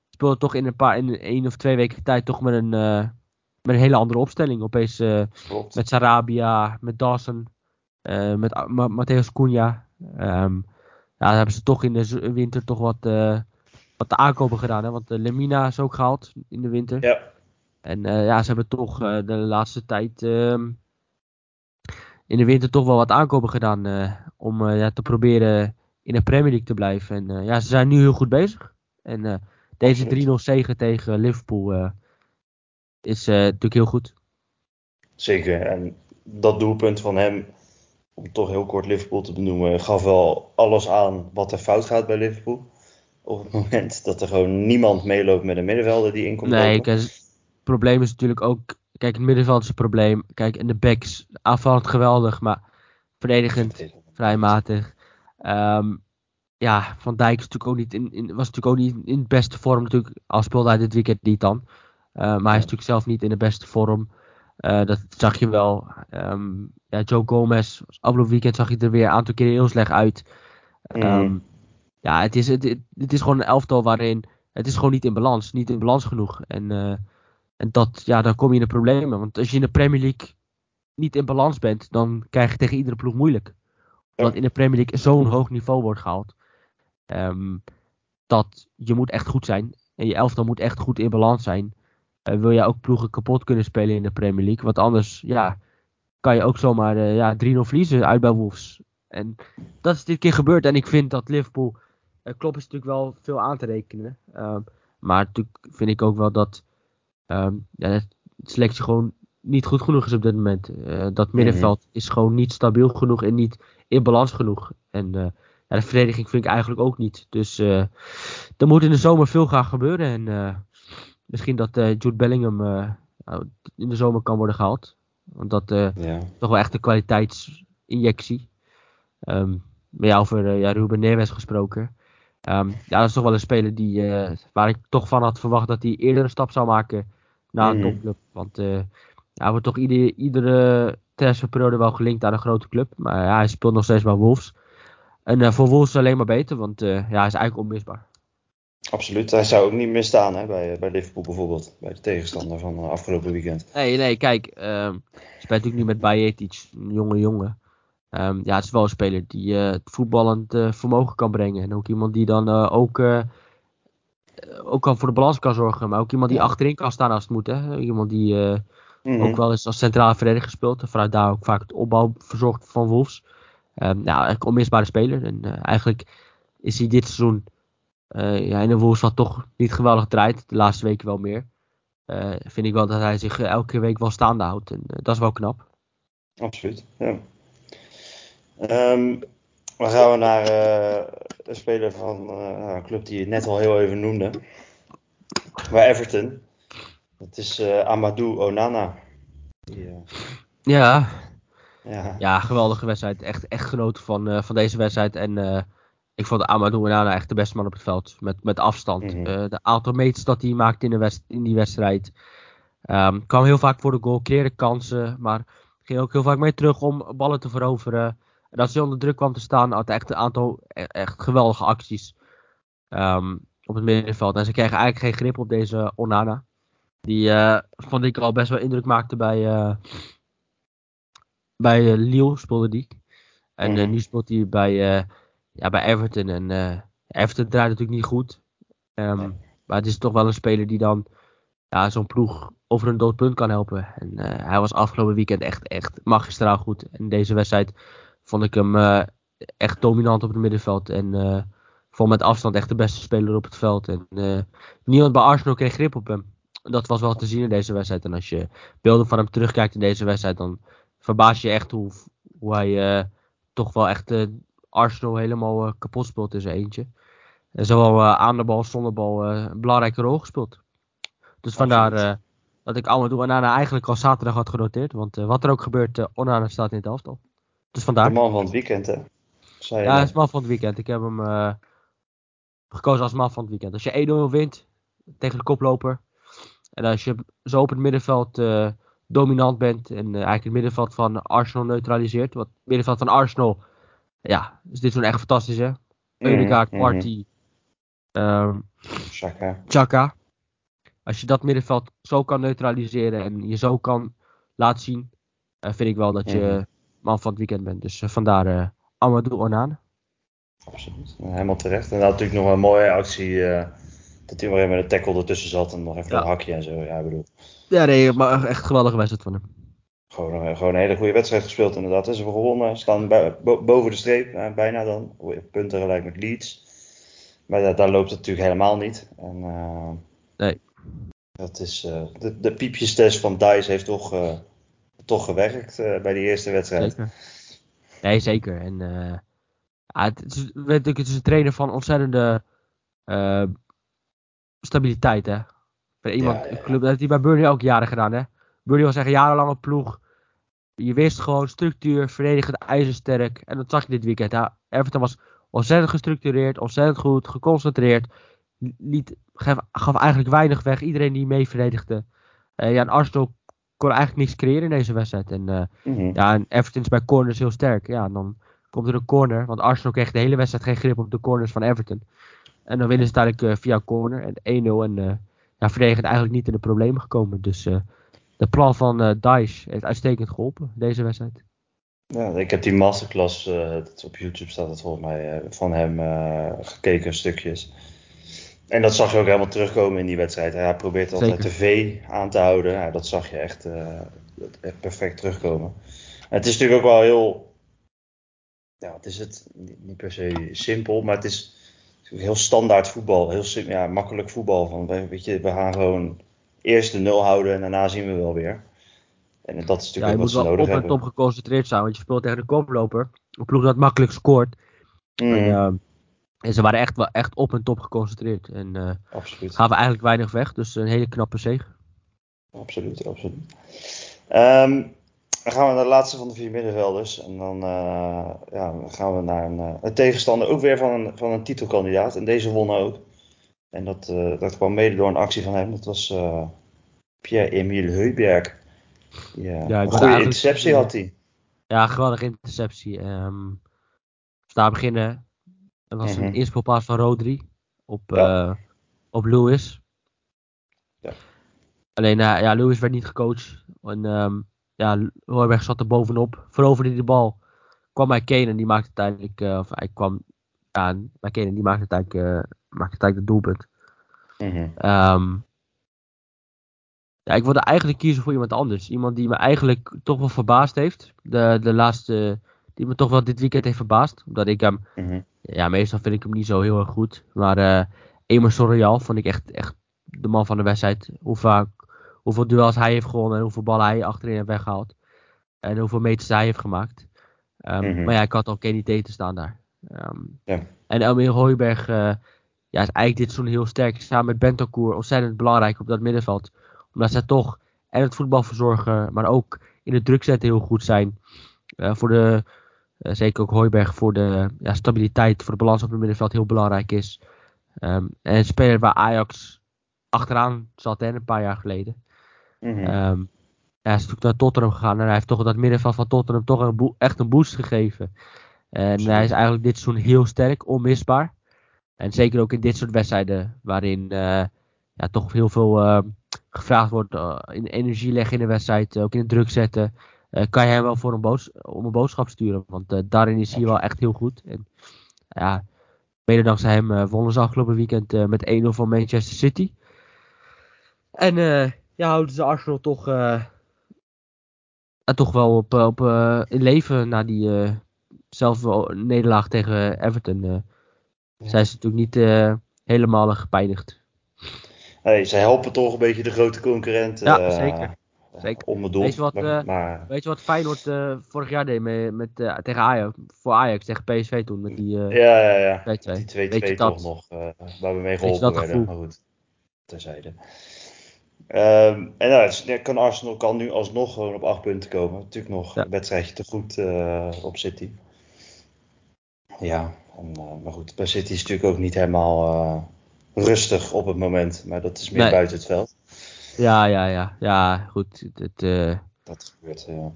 speelde toch in een paar, in één of twee weken tijd toch met een, uh, met een hele andere opstelling. Opeens uh, met Sarabia, met Dawson, met Ma Matthäus Cunha. Um, ja, hebben ze toch in de winter toch wat, wat de aankopen gedaan. Hè? Want Lemina is ook gehaald in de winter. Ja. En ja, ze hebben toch de laatste tijd um, in de winter toch wel wat aankopen gedaan. om ja, te proberen in de Premier League te blijven. En ja, ze zijn nu heel goed bezig. En deze 3-0 zegen tegen Liverpool uh, is natuurlijk heel goed. Zeker. En dat doelpunt van hem, om toch heel kort Liverpool te benoemen, gaf wel alles aan wat er fout gaat bij Liverpool. Op het moment dat er gewoon niemand meeloopt met een middenvelder die inkomt. Nee, kijk, het probleem is natuurlijk ook. Kijk, het middenveld is een probleem. Kijk, en de backs, aanvallend geweldig, maar verdedigend vrij matig. Um, ja, Van Dijk is natuurlijk ook niet in, in, was natuurlijk ook niet in de beste vorm. Natuurlijk, al speelde hij dit weekend niet dan. Uh, maar hij is natuurlijk zelf niet in de beste vorm. Uh, dat zag je wel. Um, ja, Joe Gomez, afgelopen weekend zag je er weer een aantal keer heel slecht uit. Um, Ja, het is, het, het, is gewoon een elftal waarin het is gewoon niet in balans. Niet in balans genoeg. En, uh, en dat, ja, dan kom je in de problemen. Want als je in de Premier League niet in balans bent, dan krijg je tegen iedere ploeg moeilijk. Omdat in de Premier League zo'n hoog niveau wordt gehaald. Um, dat je moet echt goed zijn. En je elftal moet echt goed in balans zijn. Uh, wil je ook ploegen kapot kunnen spelen in de Premier League. Want anders ja, kan je ook zomaar uh, ja, 3-0 verliezen uit bij Wolves. En dat is dit keer gebeurd. En ik vind dat Liverpool. Uh, Klopp is natuurlijk wel veel aan te rekenen. Um, maar natuurlijk vind ik ook wel dat um, ja, de selectie gewoon niet goed genoeg is op dit moment. dat middenveld -hmm. is gewoon niet stabiel genoeg en niet in balans genoeg. En ja, de verdediging vind ik eigenlijk ook niet. Dus uh, er moet in de zomer veel gaan gebeuren. En uh, misschien dat uh, Jude Bellingham nou, in de zomer kan worden gehaald. Want dat is ja. toch wel echt een kwaliteitsinjectie. Um, met jou over ja, Ruben Neves gesproken. Um, ja, dat is toch wel een speler die, waar ik toch van had verwacht dat hij eerder een stap zou maken naar een mm. topclub. Want hij wordt toch ieder, iedere transferperiode wel gelinkt aan een grote club. Maar ja, hij speelt nog steeds bij Wolves. En uh, voor Wolves alleen maar beter, want uh, ja, hij is eigenlijk onmisbaar. Absoluut, hij zou ook niet misstaan hè, bij, bij Liverpool bijvoorbeeld, bij de tegenstander van uh, afgelopen weekend. Nee, nee, kijk, um, speelt natuurlijk nu met Bajetic, een jonge jongen. Um, ja, het is wel een speler die het voetballend vermogen kan brengen. En ook iemand die dan ook, ook kan voor de balans kan zorgen, maar ook iemand die achterin kan staan als het moet. Hè. Iemand die mm -hmm. ook wel eens als centrale verdediger speelt en vanuit daar ook vaak het opbouw verzorgt van Wolves. Um, nou, een onmisbare speler. En uh, eigenlijk is hij dit seizoen uh, ja, in de Wolves wat toch niet geweldig draait. De laatste weken wel meer. Uh, vind ik wel dat hij zich elke week wel staande houdt. En dat is wel knap. Absoluut, ja. Um, dan gaan we naar een speler van een club die je net al heel even noemde. Bij Everton. Dat is Amadou Onana. Die, ja, ja. ja, geweldige wedstrijd. Echt, echt genoten van, uh, van deze wedstrijd. En ik vond Amadou Onana echt de beste man op het veld. Met, met afstand. Mm -hmm. uh, de aantal meters dat hij maakte in, de west, in die wedstrijd. Um, kwam heel vaak voor de goal, creëerde kansen. Maar ging ook heel vaak mee terug om ballen te veroveren. En als hij onder druk kwam te staan, had hij echt een aantal e-, echt geweldige acties. Um, op het middenveld. En ze kregen eigenlijk geen grip op deze Onana. Die vond ik al best wel indruk maakte bij bij uh, Lille speelde die. En mm. uh, nu speelt hij bij, uh, ja, bij Everton. En Everton draait natuurlijk niet goed. Um, nee. Maar het is toch wel een speler die dan ja, zo'n ploeg over een dood punt kan helpen. En hij was afgelopen weekend echt, echt magistraal goed. En deze wedstrijd vond ik hem echt dominant op het middenveld. En vond met afstand echt de beste speler op het veld. En niemand bij Arsenal kreeg grip op hem. Dat was wel te zien in deze wedstrijd. En als je beelden van hem terugkijkt in deze wedstrijd, dan verbaas je echt hoe, hoe hij uh, toch wel echt uh, Arsenal helemaal uh, kapot speelt in zijn eentje. En zowel aan de bal, zonder bal een belangrijke rol gespeeld. Dus vandaar dat ik Amadou Onana eigenlijk al zaterdag had genoteerd. Want wat er ook gebeurt, Onana staat in het elftal. Dus vandaar. De man van het weekend, hè? ja, hij is man van het weekend. Ik heb hem uh, gekozen als man van het weekend. Als je 1-0 wint tegen de koploper. En als je zo op het middenveld uh, dominant bent. En eigenlijk het middenveld van Arsenal neutraliseert. Wat het middenveld van Arsenal. Ja, is dit zo'n echt fantastisch hè. Eudegaard, mm Party. Um, Chaka. Chaka. Als je dat middenveld zo kan neutraliseren en je zo kan laten zien, uh, vind ik wel dat je mm. man van het weekend bent. Dus vandaar Amadou Onana. Absoluut, helemaal terecht. En dan natuurlijk nog een mooie actie dat hij maar even met een tackle ertussen zat en nog even ja. een hakje en zo. Ja, bedoel. Ja, nee, maar echt geweldige wedstrijd van hem. Gewoon, gewoon een hele goede wedstrijd gespeeld inderdaad. Ze hebben gewonnen, staan boven de streep, bijna dan. Punten gelijk met Leeds. Maar daar, loopt het natuurlijk helemaal niet. En, nee. Dat is, uh, de, de piepjestest van DICE heeft toch, uh, toch gewerkt bij die eerste wedstrijd. Zeker. Nee, zeker. En ja, het, is, het is een trainer van ontzettende stabiliteit, hè. Bij iemand, ja, ja, ja. Dat heeft hij bij Burnley ook jaren gedaan, hè. Burnley was echt jarenlange ploeg. Je wist gewoon structuur, verdedigend, ijzersterk. En dat zag je dit weekend. Everton was ontzettend gestructureerd, ontzettend goed, geconcentreerd liet, gaf, gaf, eigenlijk weinig weg. Iedereen die mee verdedigde. Uh, ja, en Arsenal kon eigenlijk niks creëren in deze wedstrijd. En, uh, mm -hmm. ja, en Everton is bij corners heel sterk. Ja, en dan komt er een corner. Want Arsenal kreeg de hele wedstrijd geen grip op de corners van Everton. En dan winnen ze uiteindelijk uh, via corner. En 1-0. En ja, verdedigend eigenlijk niet in de problemen gekomen. Dus de plan van uh, Dice heeft uitstekend geholpen, deze wedstrijd. Ja, ik heb die masterclass, op YouTube staat het volgens mij, van hem gekeken, stukjes. En dat zag je ook helemaal terugkomen in die wedstrijd. Hij probeert altijd de V aan te houden. Ja, dat zag je echt, echt perfect terugkomen. En het is natuurlijk ook wel heel. Ja, het is het niet per se simpel, maar het is heel standaard voetbal. Heel simpel, ja, makkelijk voetbal. Van, weet je, we gaan gewoon eerst de nul houden en daarna zien we wel weer. En dat is natuurlijk ja, wat ze nodig hebben. Je moet wel op en top geconcentreerd zijn, want je speelt tegen de koploper. Een ploeg dat makkelijk scoort. Mm. En, uh, en ze waren echt, wel echt op en top geconcentreerd. En uh, absoluut. gaven eigenlijk weinig weg. Dus een hele knappe zege. Absoluut, absoluut. Um, dan gaan we naar de laatste van de vier middenvelders. En dan uh, ja, gaan we naar een, uh, een, tegenstander, ook weer van een, van een titelkandidaat. En deze won ook. En dat, uh, dat kwam mede door een actie van hem. Dat was Pierre-Emile Heuberg. Ja, ja een goede interceptie had hij. Ja, geweldige interceptie. Um, daar beginnen dat was mm -hmm. een inspelpaas van Rodri op, ja. op Lewis. Ja. Alleen, ja, Lewis werd niet gecoacht. En um, ja, Hoorberg zat er bovenop. Veroverde de bal. Kwam bij Kane en die maakte uiteindelijk, uh, of hij kwam aan bij Kane en die maakte uiteindelijk, maakte uiteindelijk het doelpunt. Mm -hmm. um, ja, ik wilde eigenlijk kiezen voor iemand anders. Iemand die me eigenlijk toch wel verbaasd heeft. De, de laatste, die me toch wel dit weekend heeft verbaasd. Omdat ik hem mm -hmm ja, meestal vind ik hem niet zo heel erg goed. Maar uh, Emerson Royal vond ik echt, echt de man van de wedstrijd. Hoe vaak, hoeveel duels hij heeft gewonnen en hoeveel ballen hij achterin heeft weggehaald. En hoeveel meters hij heeft gemaakt. Um, mm -hmm. Maar ja, ik had al Kenny te staan daar. Um, ja. En Elmir Hooiberg uh, ja, is eigenlijk dit seizoen heel sterk. Samen met Bentancur ontzettend belangrijk op dat middenveld. Omdat zij toch en het voetbal verzorgen, maar ook in het druk zetten heel goed zijn. Uh, voor de uh, zeker ook Hooiberg voor de ja, stabiliteit, voor de balans op het middenveld heel belangrijk is. Um, en een speler waar Ajax achteraan zat hè, een paar jaar geleden. Mm -hmm. um, hij is natuurlijk naar Tottenham gegaan en hij heeft toch dat middenveld van Tottenham toch een echt een boost gegeven. En hij is eigenlijk dit seizoen heel sterk, onmisbaar. En zeker ook in dit soort wedstrijden waarin uh, ja, toch heel veel uh, gevraagd wordt uh, in energie leggen in de wedstrijd, ook in de druk zetten uh, kan je hem wel voor een boos, om een boodschap sturen. Want daarin is hij wel echt heel goed. En ja, mede dankzij hem wonnen ze afgelopen weekend met 1-0 van Manchester City. En ja, houden ze Arsenal toch, toch wel op, op, in leven na die zelf nederlaag tegen Everton. Ja. Zijn ze natuurlijk niet helemaal gepijnigd. Hey, zij helpen toch een beetje de grote concurrent. Ja, zeker. Zeker. Onbedoeld. Weet je wat, maar, uh, weet je wat Feyenoord uh, vorig jaar deed met, met, uh, tegen Ajax, voor Ajax tegen PSV toen? Met die, ja, ja, ja. Die 2-2 toch nog, waar we mee geholpen werden. Gevoel? Maar goed, terzijde. Um, en nou, kan Arsenal kan nu alsnog gewoon op 8 punten komen. Natuurlijk nog ja. een wedstrijdje te goed op City. Ja, en, maar goed, bij City is het natuurlijk ook niet helemaal rustig op het moment. Maar dat is meer buiten het veld. Ja, ja, ja. Ja, goed. Het, dat gebeurt, ja.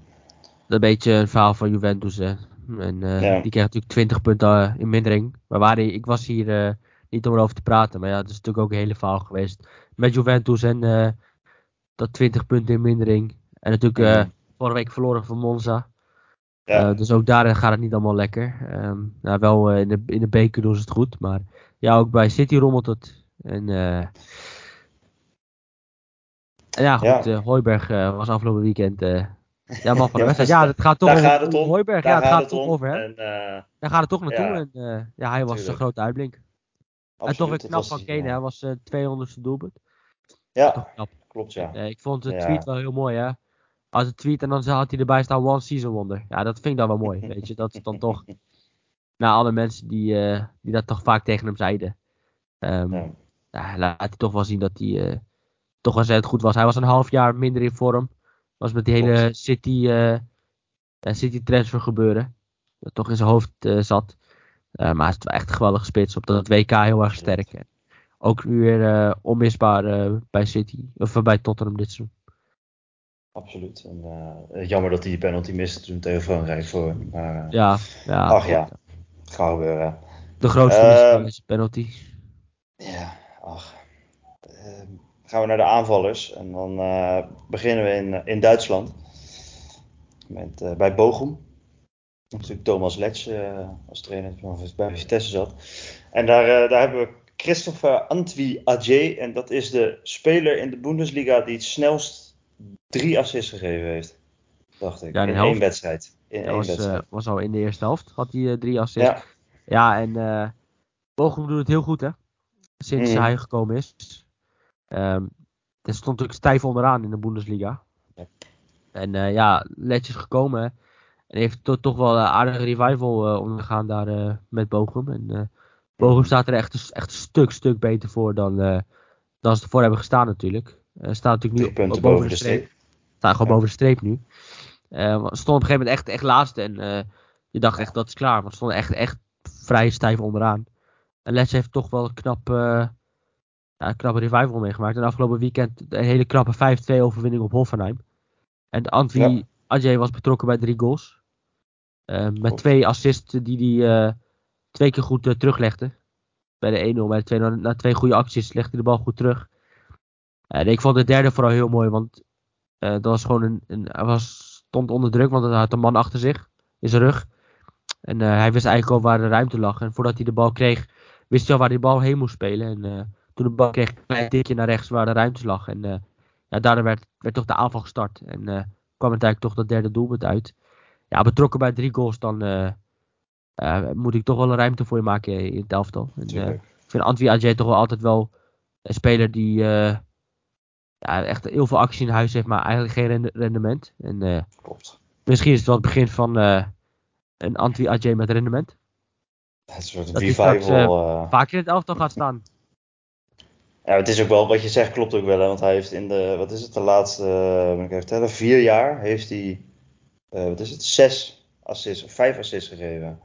Een beetje een verhaal van Juventus, hè. En die kreeg natuurlijk 20 punten in mindering. Maar waar ik was hier niet om erover te praten. Maar ja, het is natuurlijk ook een hele verhaal geweest. Met Juventus en dat 20 punten in mindering. En natuurlijk uh, vorige week verloren van Monza. Ja. Uh, dus ook daar gaat het niet allemaal lekker. Um, nou, wel in, de, in de beker doen ze het goed. Maar ja, ook bij City rommelt het. En, en ja, goed. Ja. Hooiberg was afgelopen weekend ja, man van de wedstrijd. Ja, het gaat toch over gaat het om. Hooiberg. ja, het gaat, het toch over. Hè? En, daar gaat het toch naartoe. Ja. En ja, hij was een grote uitblink. En toch weer knap van Kane. Hij was 200ste doelpunt. Ja, klopt ja. ik vond de tweet wel heel mooi hè. Als het tweet en dan had hij erbij staan One Season Wonder. Ja, dat vind ik dan wel mooi. weet je, dat is dan toch... Na alle mensen die, uh, die dat toch vaak tegen hem zeiden. Um, ja. ja. laat hij toch wel zien dat hij uh, toch wel het goed was. Hij was een half jaar minder in vorm. Was met die hele City, uh, City transfer gebeuren. Dat toch in zijn hoofd zat. Maar hij is echt een geweldige spits. Op dat WK heel erg sterk ook weer uh, onmisbaar uh, bij City. Of bij Tottenham dit seizoen. Absoluut. En, jammer dat hij die penalty miste toen tegen Frankrijk voor. Maar, ja, ja. Ach ja, gaat gebeuren. De grootste is penalty. Ja, ach. gaan we naar de aanvallers. En dan beginnen we in, in Duitsland. Met, bij Bochum. Natuurlijk Thomas Letsch als trainer bij Vitesse zat. En daar, daar hebben we Christopher Antwi Adje. En dat is de speler in de Bundesliga die het snelst drie assists gegeven heeft. Dacht ik. in één wedstrijd. In één was, wedstrijd. Uh, was al in de eerste helft. Had hij drie assists. Ja, ja en uh, Bochum doet het heel goed hè. Sinds mm. hij gekomen is. Um, er stond natuurlijk stijf onderaan in de Bundesliga. Ja. En ja, Letch is gekomen. En heeft to toch wel een aardige revival ondergaan daar met Bochum. En Bochum staat er echt, echt een stuk, stuk beter voor dan, dan ze ervoor hebben gestaan natuurlijk. Staat natuurlijk nu op, boven de streep. streep. Staan gewoon boven de streep nu. Uh, stond op een gegeven moment echt, echt laatste. En je dacht echt dat is klaar. Want ze stonden echt, echt vrij stijf onderaan. En Les heeft toch wel een knap, ja, een knappe revival meegemaakt. En afgelopen weekend een hele knappe 5-2 overwinning op Hoffenheim. En Antwi ja. Ajay was betrokken bij drie goals. Met twee assists die hij twee keer goed uh, teruglegde. Bij de 1-0, bij de 2-0. Na twee goede acties legde hij de bal goed terug. En ik vond de derde vooral heel mooi, want dat was gewoon een, een, hij was, stond onder druk, want hij had een man achter zich, in zijn rug. En hij wist eigenlijk al waar de ruimte lag. En voordat hij de bal kreeg, wist hij al waar hij de bal heen moest spelen. En toen de bal kreeg, een klein tikje naar rechts waar de ruimte lag. En ja, daardoor werd, werd toch de aanval gestart. En kwam het eigenlijk toch dat derde doelpunt uit. Ja, betrokken bij drie goals, dan, uh, moet ik toch wel een ruimte voor je maken in het elftal. En, uh, ik vind Antwi Ajay toch wel altijd wel een speler die ja, echt heel veel actie in huis heeft, maar eigenlijk geen rendement. En, Klopt. Misschien is het wel het begin van een Antwi Ajay met rendement. Een soort revival. vaak in het elftal gaat staan. Ja, het is ook wel, wat je zegt klopt ook wel, hè, want hij heeft in de, wat is het, de laatste, moet ik even vertellen, vier jaar heeft hij, wat is het, zes assists of vijf assists gegeven.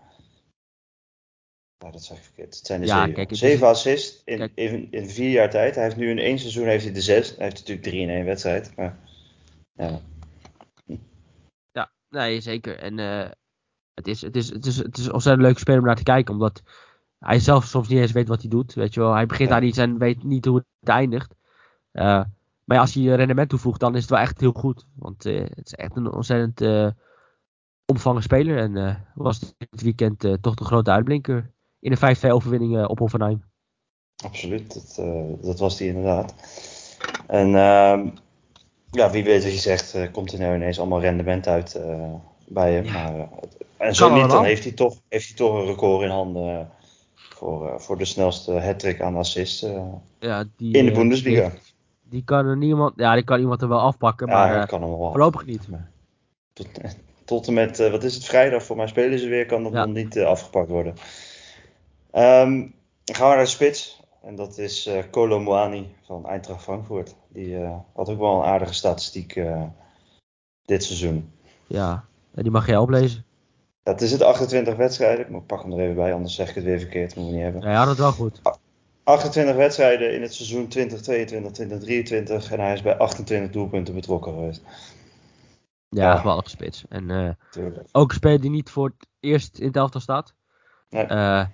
Nou, dat zeg ik verkeerd. Het zijn ja, zeven. Kijk, zeven assists in, in, in, vier jaar tijd. Hij heeft nu in één seizoen heeft hij de zes. Hij heeft natuurlijk drie in één wedstrijd. Maar, ja. ja, nee, zeker. En uh, het, is, het, is, het, is, het is ontzettend leuk spelen om naar te kijken. Omdat hij zelf soms niet eens weet wat hij doet. Weet je wel. Hij begint ja. aan iets en weet niet hoe het eindigt. Uh, maar ja, als hij rendement toevoegt, dan is het wel echt heel goed. Want uh, het is echt een ontzettend omvangen speler. En was dit weekend toch de grote uitblinker in een 5-2 overwinning eh, op Hoffenheim. Absoluut, dat, uh, dat was die inderdaad. En uh, ja, wie weet wat je zegt, uh, komt er nou ineens allemaal rendement uit uh, bij hem. Maar, en zo niet, dan heeft hij, toch, heeft hij toch een record in handen voor, voor de snelste hat aan assist ja, die, in de Bundesliga. Die, kan er niemand, ja, die kan iemand er wel afpakken, maar ja, kan hem wel voorlopig niet. Tot, tot en met, wat is het, vrijdag voor mij spelen ze weer, kan dat ja. nog niet afgepakt worden. Um, gaan we naar de spits. En dat is uh, Kolo Muani van Eintracht Frankfurt. Die uh, had ook wel een aardige statistiek uh, dit seizoen. Ja, die mag jij oplezen. Dat is het 28 wedstrijden. Ik pak hem er even bij, anders zeg ik het weer verkeerd. Moet we niet hebben. Ja, ja dat wel goed. 28 wedstrijden in het seizoen 2022, 2023. En hij is bij 28 doelpunten betrokken geweest. Ja, ja. geweldige spits. En uh, ook een speler die niet voor het eerst in het elftal staat. Nee. Uh,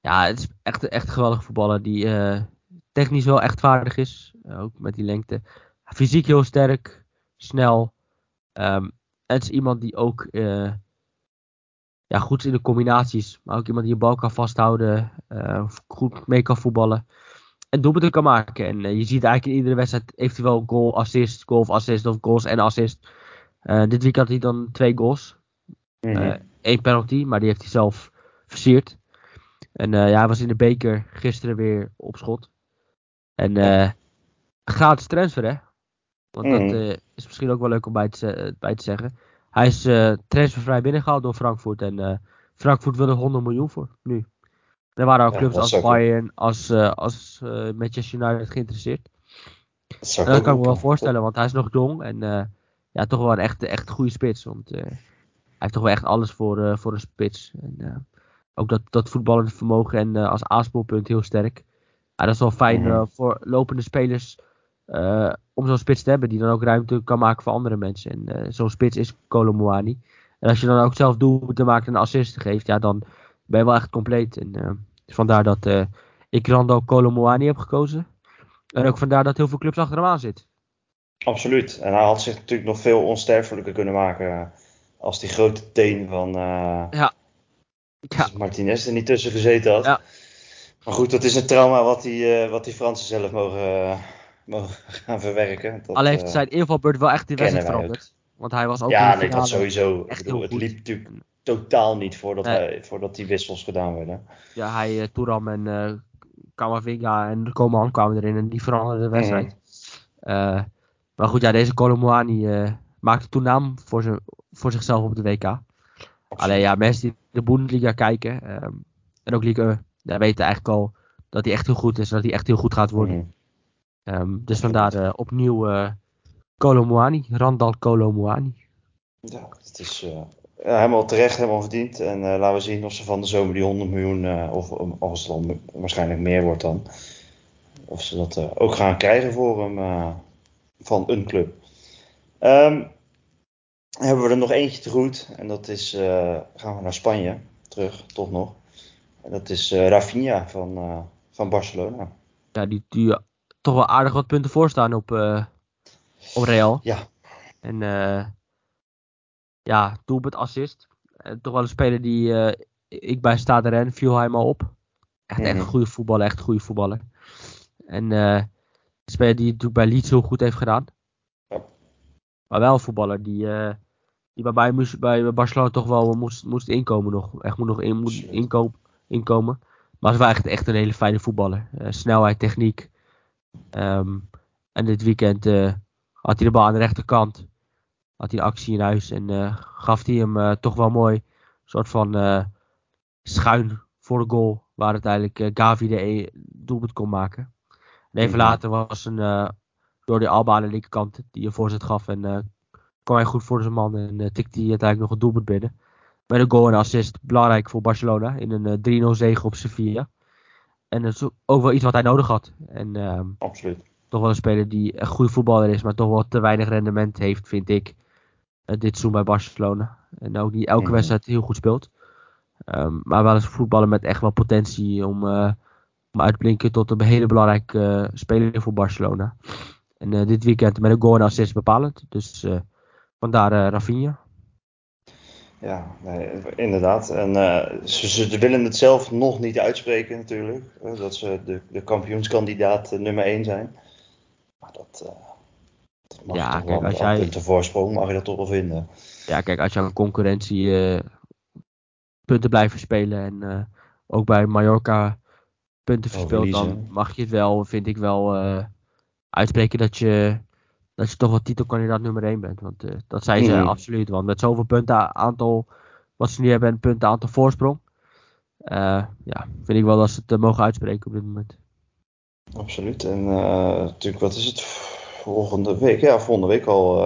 ja, het is echt, echt een geweldige voetballer die uh, technisch wel echt vaardig is. ook met die lengte. Fysiek heel sterk, snel. Um, het is iemand die ook ja, goed in de combinaties. Maar ook iemand die je bal kan vasthouden. goed mee kan voetballen. En doelpunten kan maken. En je ziet eigenlijk in iedere wedstrijd eventueel goal, assist, goal of assist of goals en assist. Uh, dit week had hij dan twee goals. Mm Eén penalty, maar die heeft hij zelf versierd. En ja, hij was in de beker gisteren weer op schot. En gratis transfer, hè? Want mm dat mhm. is misschien ook wel leuk om bij te, bij te zeggen. Hij is transfervrij binnengehaald door Frankfurt. En Frankfurt wilde 100 miljoen voor, nu. Er waren al clubs als Bayern, als, als Manchester United geïnteresseerd. Dat, en dat kan ik me wel voorstellen, want hij is nog jong en ja, toch wel een echt, echt goede spits. Want hij heeft toch wel echt alles voor, voor een spits. En, ook dat, dat voetballende vermogen en als aanspoelpunt heel sterk. Ja, dat is wel fijn -hmm. voor lopende spelers om zo'n spits te hebben die dan ook ruimte kan maken voor andere mensen. En zo'n spits is Kolomoani. En als je dan ook zelf doelpunten maakt en assisten geeft, ja, dan ben je wel echt compleet. En dus vandaar dat ik Rando Kolomoani heb gekozen. En ook vandaar dat heel veel clubs achter hem aan zitten. Absoluut. En hij had zich natuurlijk nog veel onsterfelijker kunnen maken als die grote teen van ja. Ja. Martinez er niet tussen gezeten had. Ja. Maar goed, dat is een trauma wat die, uh, wat die Fransen zelf mogen, uh, mogen gaan verwerken. Dat, Alleen heeft zijn invalbeurt wel echt die wedstrijd veranderd. Want hij was ook Ja, nee, dat sowieso. Echt bedoel, het liep natuurlijk totaal niet voordat, nee. hij, voordat die wissels gedaan werden. Ja, hij, uh, Touram en uh, Kamavinga en Coman kwamen erin en die veranderden de wedstrijd. Mm. Maar goed, ja, deze Colomboani uh, maakte toen naam voor, voor zichzelf op de WK. Alleen ja, mensen die de Bundesliga kijken um, en ook Ligue 1, ja, weten eigenlijk al dat hij echt heel goed is en dat hij echt heel goed gaat worden. Mm um, dus vandaar uh, opnieuw uh, eh, Colomboani, Randal Colomboani. Ja, het is uh, helemaal terecht, helemaal verdiend. En laten we zien of ze van de zomer die 100 miljoen, of als het dan waarschijnlijk meer wordt dan, of ze dat ook gaan krijgen voor hem van een club. Um, hebben we er nog eentje te goed. En dat is, gaan we naar Spanje terug, toch nog. En dat is Rafinha van, van Barcelona. Ja, die, die toch wel aardig wat punten voorstaan op, op Real. Ja. En ja, doelpunt assist. toch wel een speler die ik bij Stade Ren viel hij maar op. Echt, echt een mhm. goede voetballer, echt een goede voetballer. En speler die het bij Leeds heel goed heeft gedaan. Ja. Maar wel een voetballer die, uh, die bij, moest, bij Barcelona toch wel moest, moest inkomen nog. Echt moet nog in, moet inkoop, inkomen. Maar hij was echt, echt een hele fijne voetballer. Uh, snelheid, techniek. Um, en dit weekend uh, had hij de bal aan de rechterkant. Had hij de actie in huis. En gaf hij hem toch wel mooi. Een soort van schuin voor de goal. Waar uiteindelijk Gavi de e doelpunt kon maken. En even later was een door de Alba aan de linkerkant die een voorzet gaf. En kwam hij goed voor zijn man en uh, tikte hij uiteindelijk nog een doelpunt binnen. Met een goal en assist, belangrijk voor Barcelona in een 3-0 zege op Sevilla. En dat is ook wel iets wat hij nodig had. En, uh, Absoluut. Toch wel een speler die een goede voetballer is, maar toch wel te weinig rendement heeft, vind ik. dit seizoen bij Barcelona. En ook niet elke mm wedstrijd heel goed speelt. Um, maar wel eens voetballen met echt wel potentie om om uitblinken tot een hele belangrijke uh, speler voor Barcelona. En dit weekend met een goal en assist bepalend. Dus vandaar Rafinha. Ja, nee, inderdaad. En ze, ze, willen het zelf nog niet uitspreken natuurlijk. dat ze de, de kampioenskandidaat nummer 1 zijn. Maar dat, dat mag ja, toch kijk, wel als jij... punten voorsprong mag je dat toch wel vinden. Ja, kijk, als je aan concurrentie punten blijven spelen en ook bij Mallorca punten verspeelt, dan mag je het wel, vind ik wel, uitspreken dat je, dat je toch wel titelkandidaat nummer 1 bent. Want uh, dat zijn ze mm. absoluut. Want met zoveel punten aantal, wat ze nu hebben, en punten aantal voorsprong. Uh, ja, vind ik wel dat ze het mogen uitspreken op dit moment. Absoluut. En natuurlijk, wat is het? Volgende week, ja, volgende week al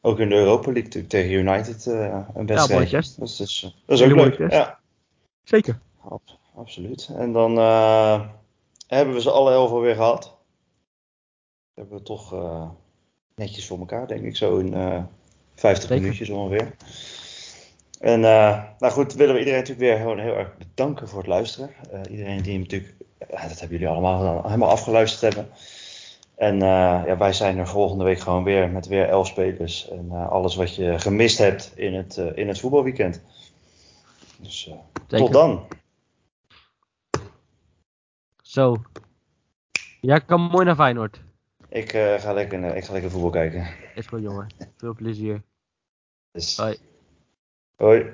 ook in de Europa League natuurlijk tegen United een wedstrijd. Ja. Dat is, dus, dat is ook leuk. Ja. Zeker. absoluut. En dan hebben we ze alle elf alweer gehad. Hebben we toch netjes voor elkaar, denk ik, zo in 50 minuutjes ongeveer. En nou goed, willen we iedereen natuurlijk weer gewoon heel erg bedanken voor het luisteren. iedereen die hem natuurlijk, dat hebben jullie allemaal gedaan, helemaal afgeluisterd hebben. En uh, ja, wij zijn er volgende week gewoon weer met weer elf spelers. En uh, alles wat je gemist hebt in het, uh, in het voetbalweekend. Dus tot dan. Zo. Ja, kan mooi naar Feyenoord. Ik, ga lekker, ik ga lekker voetbal kijken. Is goed jongen. Veel plezier. Dus. Hoi. Hoi.